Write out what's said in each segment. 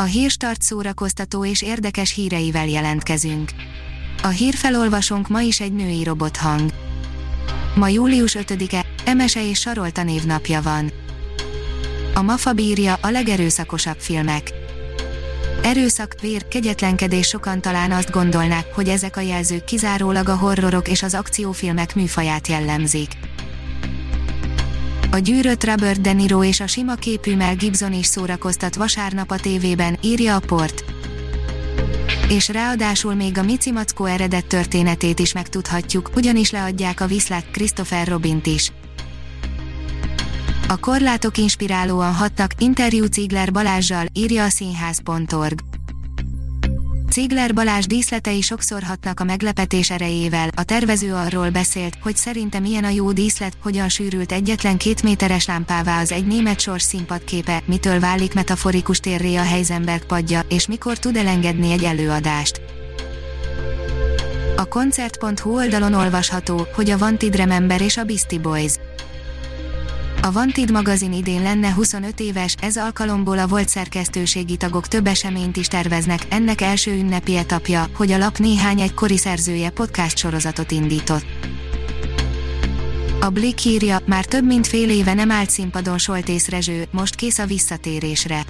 A hírstart szórakoztató és érdekes híreivel jelentkezünk. A hírfelolvasónk ma is egy női robothang. Ma július 5-e, Emese és Sarolta névnapja van. A MAFA bírja a legerőszakosabb filmek. Erőszak, vér, kegyetlenkedés sokan talán azt gondolnák, hogy ezek a jelzők kizárólag a horrorok és az akciófilmek műfaját jellemzik. A gyűrött Robert De Niro és a sima képű Mel Gibson is szórakoztat vasárnap a tévében, írja a port. És ráadásul még a Mici Mackó eredet történetét is megtudhatjuk, ugyanis leadják a viszlát Christopher Robint is. A korlátok inspirálóan hatnak, interjú Cigler Balázsjal, írja a színház.org. Cigler Balázs díszletei sokszor hatnak a meglepetés erejével, a tervező arról beszélt, hogy szerinte milyen a jó díszlet, hogyan sűrült egyetlen két méteres lámpává az egy német sors színpadképe, mitől válik metaforikus térré a Heisenberg padja, és mikor tud elengedni egy előadást. A koncert.hu oldalon olvasható, hogy a Wanted Remember és a Beastie Boys a Vantid magazin idén lenne 25 éves, ez alkalomból a volt szerkesztőségi tagok több eseményt is terveznek, ennek első ünnepi etapja, hogy a lap néhány egykori szerzője podcast sorozatot indított. A Blick írja, már több mint fél éve nem állt színpadon Soltész Rezső, most kész a visszatérésre.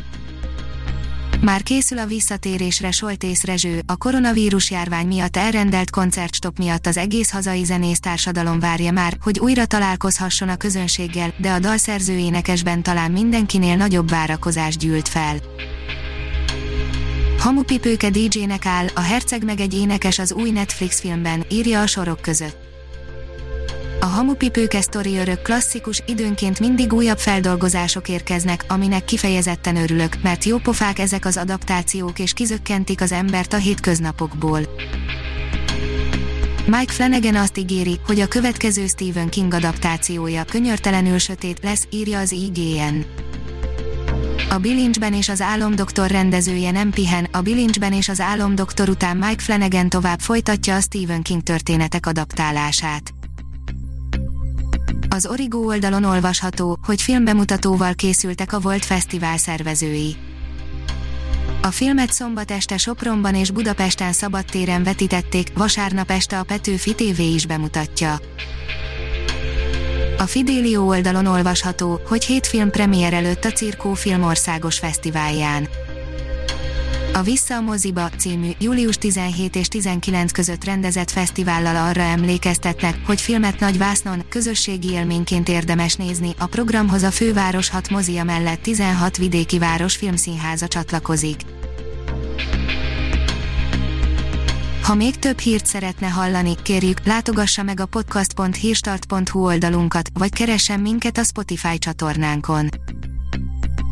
Már készül a visszatérésre Soltész Rezső, a koronavírus járvány miatt elrendelt koncertstop miatt az egész hazai társadalom várja már, hogy újra találkozhasson a közönséggel, de a dalszerző énekesben talán mindenkinél nagyobb várakozás gyűlt fel. Hamupipőke DJ-nek áll, a herceg meg egy énekes az új Netflix filmben, írja a sorok között. A hamupipőke sztori örök klasszikus, időnként mindig újabb feldolgozások érkeznek, aminek kifejezetten örülök, mert jópofák ezek az adaptációk és kizökkentik az embert a hétköznapokból. Mike Flanagan azt ígéri, hogy a következő Stephen King adaptációja könyörtelenül sötét lesz, írja az IGN. A Bilincsben és az Álomdoktor rendezője nem pihen, a Bilincsben és az Álomdoktor után Mike Flanagan tovább folytatja a Stephen King történetek adaptálását. Az Origo oldalon olvasható, hogy filmbemutatóval készültek a Volt Fesztivál szervezői. A filmet szombat este Sopronban és Budapesten szabadtéren vetítették, vasárnap este a Petőfi TV is bemutatja. A Fidelio oldalon olvasható, hogy hét film premier előtt a Cirkó Film Országos Fesztiválján. A Vissza a moziba című július 17 és 19 között rendezett fesztivállal arra emlékeztetnek, hogy filmet nagy vásznon, közösségi élményként érdemes nézni. A programhoz a főváros 6 mozia mellett 16 vidéki város filmszínháza csatlakozik. Ha még több hírt szeretne hallani, kérjük, látogassa meg a podcast.hírstart.hu oldalunkat, vagy keressen minket a Spotify csatornánkon